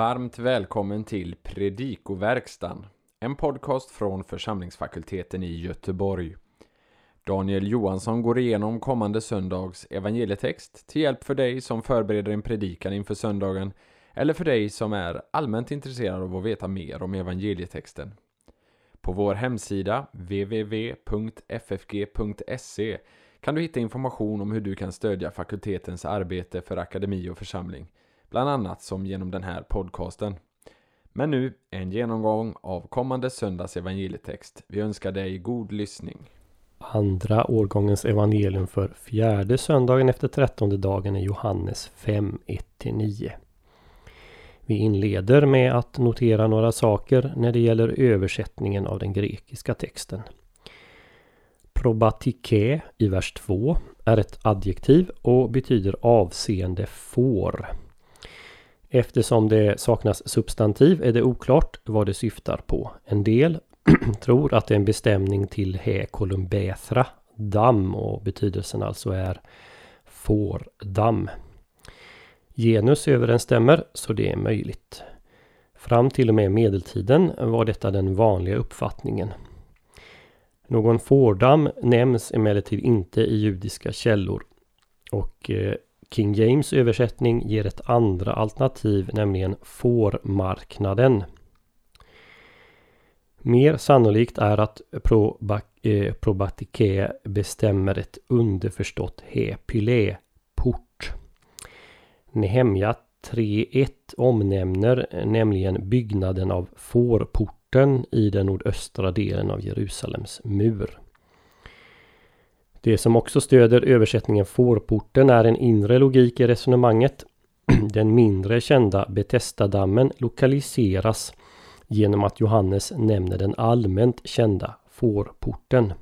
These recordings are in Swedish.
Varmt välkommen till Predikoverkstan, en podcast från församlingsfakulteten i Göteborg. Daniel Johansson går igenom kommande söndags evangelietext till hjälp för dig som förbereder en predikan inför söndagen eller för dig som är allmänt intresserad av att veta mer om evangelietexten. På vår hemsida www.ffg.se kan du hitta information om hur du kan stödja fakultetens arbete för akademi och församling, bland annat som genom den här podcasten. Men nu en genomgång av kommande söndags evangelietext. Vi önskar dig god lyssning. Andra årgångens evangelium för fjärde söndagen efter trettonde dagen är Johannes 5, 1-9. Vi inleder med att notera några saker när det gäller översättningen av den grekiska texten. Probatike i vers 2 är ett adjektiv och betyder avseende får. Eftersom det saknas substantiv är det oklart vad det syftar på. En del tror att det är en bestämning till he columbethra, damm och betydelsen alltså är fårdamm. Genus överensstämmer så det är möjligt. Fram till och med medeltiden var detta den vanliga uppfattningen. Någon fårdamm nämns emellertid inte i judiska källor. Och eh, King James översättning ger ett andra alternativ, nämligen fårmarknaden. Mer sannolikt är att eh, probatike bestämmer ett underförstått hepyle, port. Nehemja 3.1 omnämner nämligen byggnaden av fårporten i den nordöstra delen av Jerusalems mur. Det som också stöder översättningen fårporten är en inre logik i resonemanget. Den mindre kända Betestadammen lokaliseras genom att Johannes nämner den allmänt kända fårporten.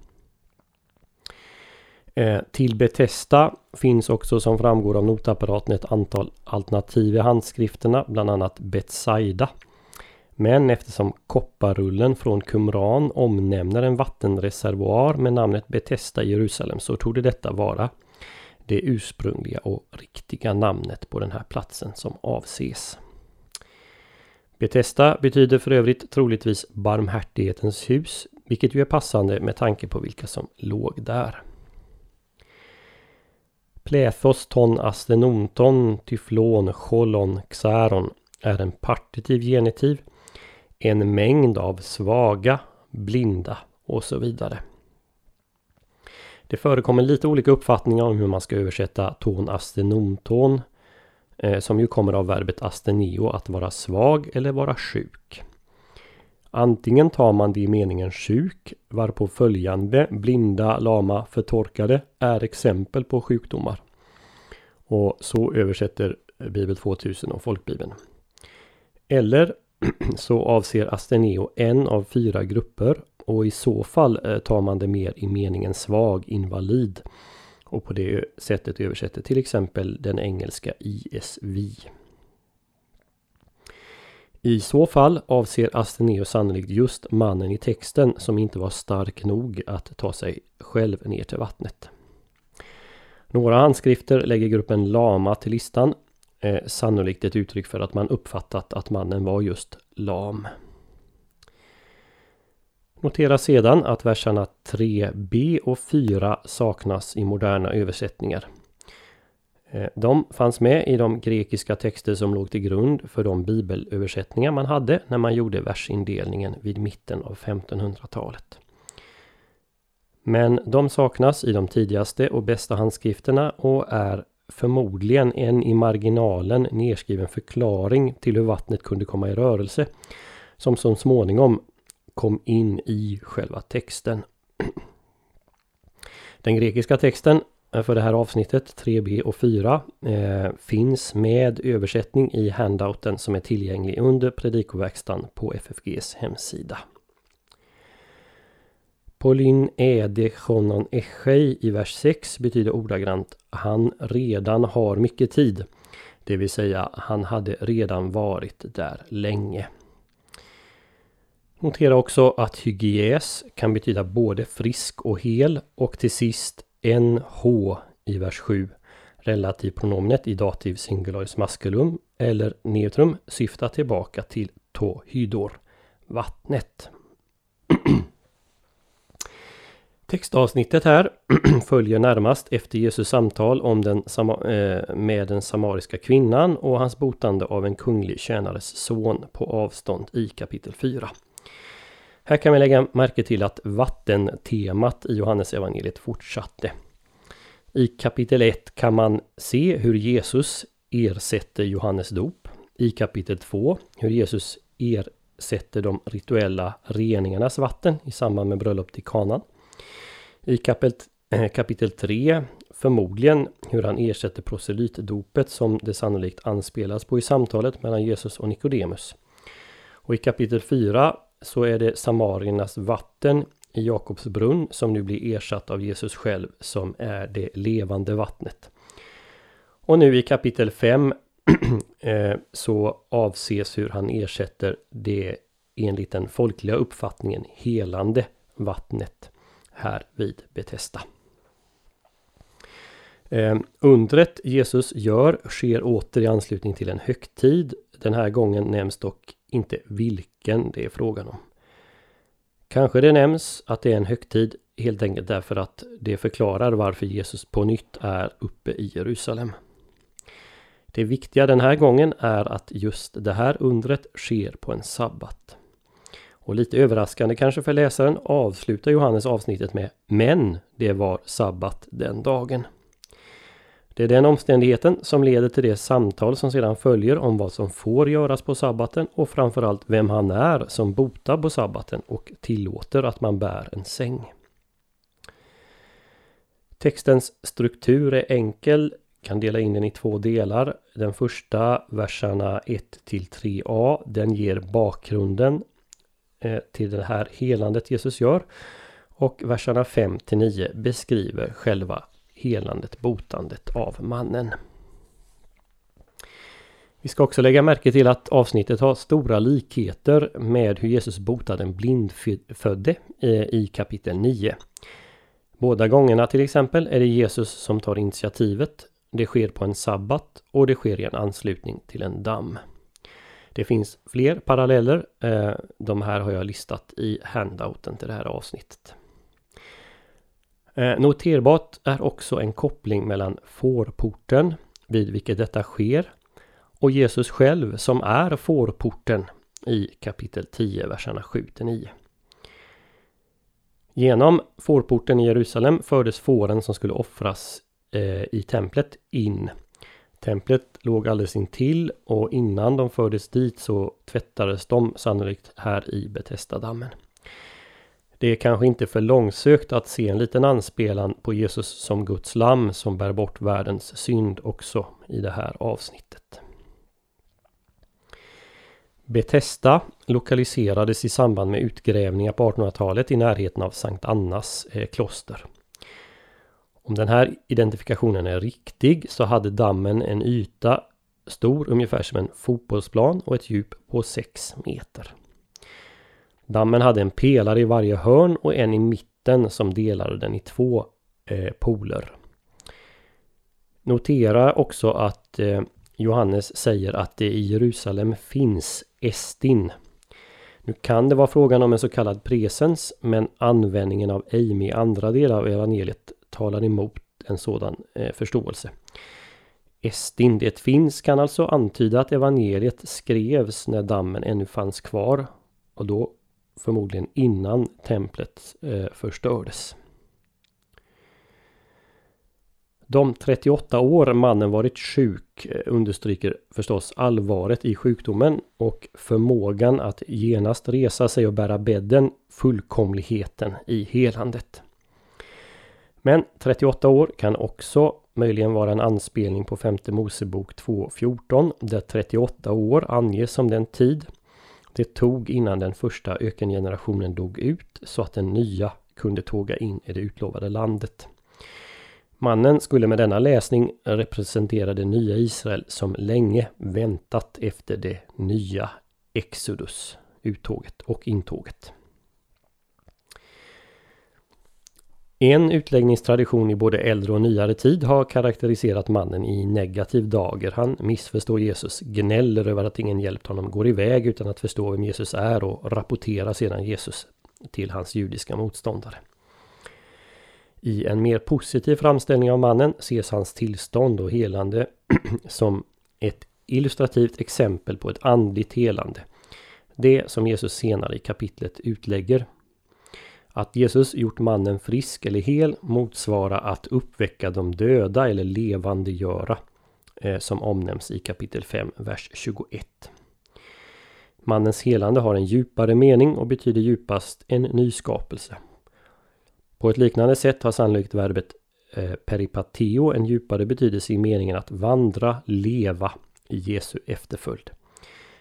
Eh, till Betesta finns också som framgår av notapparaten ett antal alternativ i handskrifterna, bland annat Betsaida. Men eftersom kopparrullen från Qumran omnämner en vattenreservoar med namnet Betesta i Jerusalem så tog det detta vara det ursprungliga och riktiga namnet på den här platsen som avses. Betesta betyder för övrigt troligtvis barmhärtighetens hus, vilket ju är passande med tanke på vilka som låg där. Plethos ton astenonton tyflon cholon xaron är en partitiv genitiv. En mängd av svaga, blinda och så vidare. Det förekommer lite olika uppfattningar om hur man ska översätta ton astenomton eh, som ju kommer av verbet asteneo, att vara svag eller vara sjuk. Antingen tar man det i meningen sjuk, varpå följande blinda, lama, förtorkade är exempel på sjukdomar. Och så översätter Bibel 2000 och Folkbibeln. Eller så avser asteneo en av fyra grupper och i så fall eh, tar man det mer i meningen svag invalid. Och på det sättet översätter till exempel den engelska ISV. I så fall avser Asteneo sannolikt just mannen i texten som inte var stark nog att ta sig själv ner till vattnet. Några handskrifter lägger gruppen lama till listan. Eh, sannolikt ett uttryck för att man uppfattat att mannen var just lam. Notera sedan att verserna 3b och 4 saknas i moderna översättningar. Eh, de fanns med i de grekiska texter som låg till grund för de bibelöversättningar man hade när man gjorde versindelningen vid mitten av 1500-talet. Men de saknas i de tidigaste och bästa handskrifterna och är förmodligen en i marginalen nedskriven förklaring till hur vattnet kunde komma i rörelse som så småningom kom in i själva texten. Den grekiska texten för det här avsnittet 3b och 4 eh, finns med översättning i handouten som är tillgänglig under predikoverkstan på FFGs hemsida. Pauline ede chonon echei i vers 6 betyder ordagrant Han redan har mycket tid. Det vill säga han hade redan varit där länge. Notera också att hygies kan betyda både frisk och hel och till sist NH H i vers 7. Relativpronomnet i dativ singularis maskulum eller neutrum syftar tillbaka till tohydor, vattnet. Textavsnittet här följer närmast efter Jesus samtal om den, eh, med den samariska kvinnan och hans botande av en kunglig tjänares son på avstånd i kapitel 4. Här kan vi lägga märke till att vattentemat i Johannes evangeliet fortsatte. I kapitel 1 kan man se hur Jesus ersätter Johannes dop. I kapitel 2 hur Jesus ersätter de rituella reningarnas vatten i samband med bröllopet i kanan. I kapitel, eh, kapitel 3 förmodligen hur han ersätter proselytdopet som det sannolikt anspelas på i samtalet mellan Jesus och Nikodemus. Och i kapitel 4 så är det samariernas vatten i Jakobs brunn som nu blir ersatt av Jesus själv som är det levande vattnet. Och nu i kapitel 5 eh, så avses hur han ersätter det enligt den folkliga uppfattningen helande vattnet här vid Betesda. Eh, undret Jesus gör sker åter i anslutning till en högtid. Den här gången nämns dock inte vilken det är frågan om. Kanske det nämns att det är en högtid helt enkelt därför att det förklarar varför Jesus på nytt är uppe i Jerusalem. Det viktiga den här gången är att just det här undret sker på en sabbat. Och lite överraskande kanske för läsaren avslutar Johannes avsnittet med Men det var sabbat den dagen. Det är den omständigheten som leder till det samtal som sedan följer om vad som får göras på sabbaten och framförallt vem han är som botar på sabbaten och tillåter att man bär en säng. Textens struktur är enkel, kan dela in den i två delar. Den första, verserna 1 till 3a, den ger bakgrunden Eh, till det här helandet Jesus gör. Och verserna 5 till 9 beskriver själva helandet, botandet av mannen. Vi ska också lägga märke till att avsnittet har stora likheter med hur Jesus botade en blindfödde eh, i kapitel 9. Båda gångerna till exempel är det Jesus som tar initiativet. Det sker på en sabbat och det sker i en anslutning till en damm. Det finns fler paralleller. Eh, de här har jag listat i handouten till det här avsnittet. Eh, noterbart är också en koppling mellan fårporten, vid vilket detta sker, och Jesus själv som är fårporten i kapitel 10, verserna 7 9. Genom fårporten i Jerusalem fördes fåren som skulle offras eh, i templet in. Templet låg alldeles intill och innan de fördes dit så tvättades de sannolikt här i Betestadammen. Det är kanske inte för långsökt att se en liten anspelan på Jesus som Guds lamm som bär bort världens synd också i det här avsnittet. Betesta lokaliserades i samband med utgrävningar på 1800-talet i närheten av Sankt Annas eh, kloster. Om den här identifikationen är riktig så hade dammen en yta stor ungefär som en fotbollsplan och ett djup på 6 meter. Dammen hade en pelare i varje hörn och en i mitten som delade den i två eh, poler. Notera också att eh, Johannes säger att det i Jerusalem finns Estin. Nu kan det vara frågan om en så kallad presens men användningen av Eimi i andra delar av evangeliet talar emot en sådan eh, förståelse. Estin, det finns, kan alltså antyda att evangeliet skrevs när dammen ännu fanns kvar och då förmodligen innan templet eh, förstördes. De 38 år mannen varit sjuk eh, understryker förstås allvaret i sjukdomen och förmågan att genast resa sig och bära bädden, fullkomligheten i helandet. Men 38 år kan också möjligen vara en anspelning på femte Mosebok 2.14 där 38 år anges som den tid det tog innan den första ökengenerationen dog ut så att den nya kunde tåga in i det utlovade landet. Mannen skulle med denna läsning representera det nya Israel som länge väntat efter det nya Exodus, uttåget och intåget. En utläggningstradition i både äldre och nyare tid har karaktäriserat mannen i negativ dager. Han missförstår Jesus, gnäller över att ingen hjälpt honom, går iväg utan att förstå vem Jesus är och rapporterar sedan Jesus till hans judiska motståndare. I en mer positiv framställning av mannen ses hans tillstånd och helande som ett illustrativt exempel på ett andligt helande. Det som Jesus senare i kapitlet utlägger. Att Jesus gjort mannen frisk eller hel motsvarar att uppväcka de döda eller levandegöra. Eh, som omnämns i kapitel 5, vers 21. Mannens helande har en djupare mening och betyder djupast en nyskapelse. På ett liknande sätt har sannolikt verbet eh, peripateo en djupare betydelse i meningen att vandra, leva i Jesu efterföljd.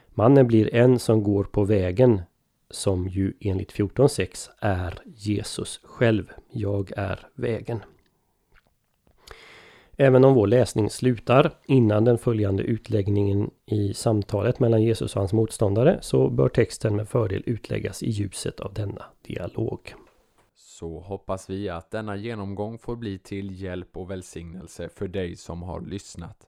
Mannen blir en som går på vägen som ju enligt 14.6 är Jesus själv. Jag är vägen. Även om vår läsning slutar innan den följande utläggningen i samtalet mellan Jesus och hans motståndare så bör texten med fördel utläggas i ljuset av denna dialog. Så hoppas vi att denna genomgång får bli till hjälp och välsignelse för dig som har lyssnat.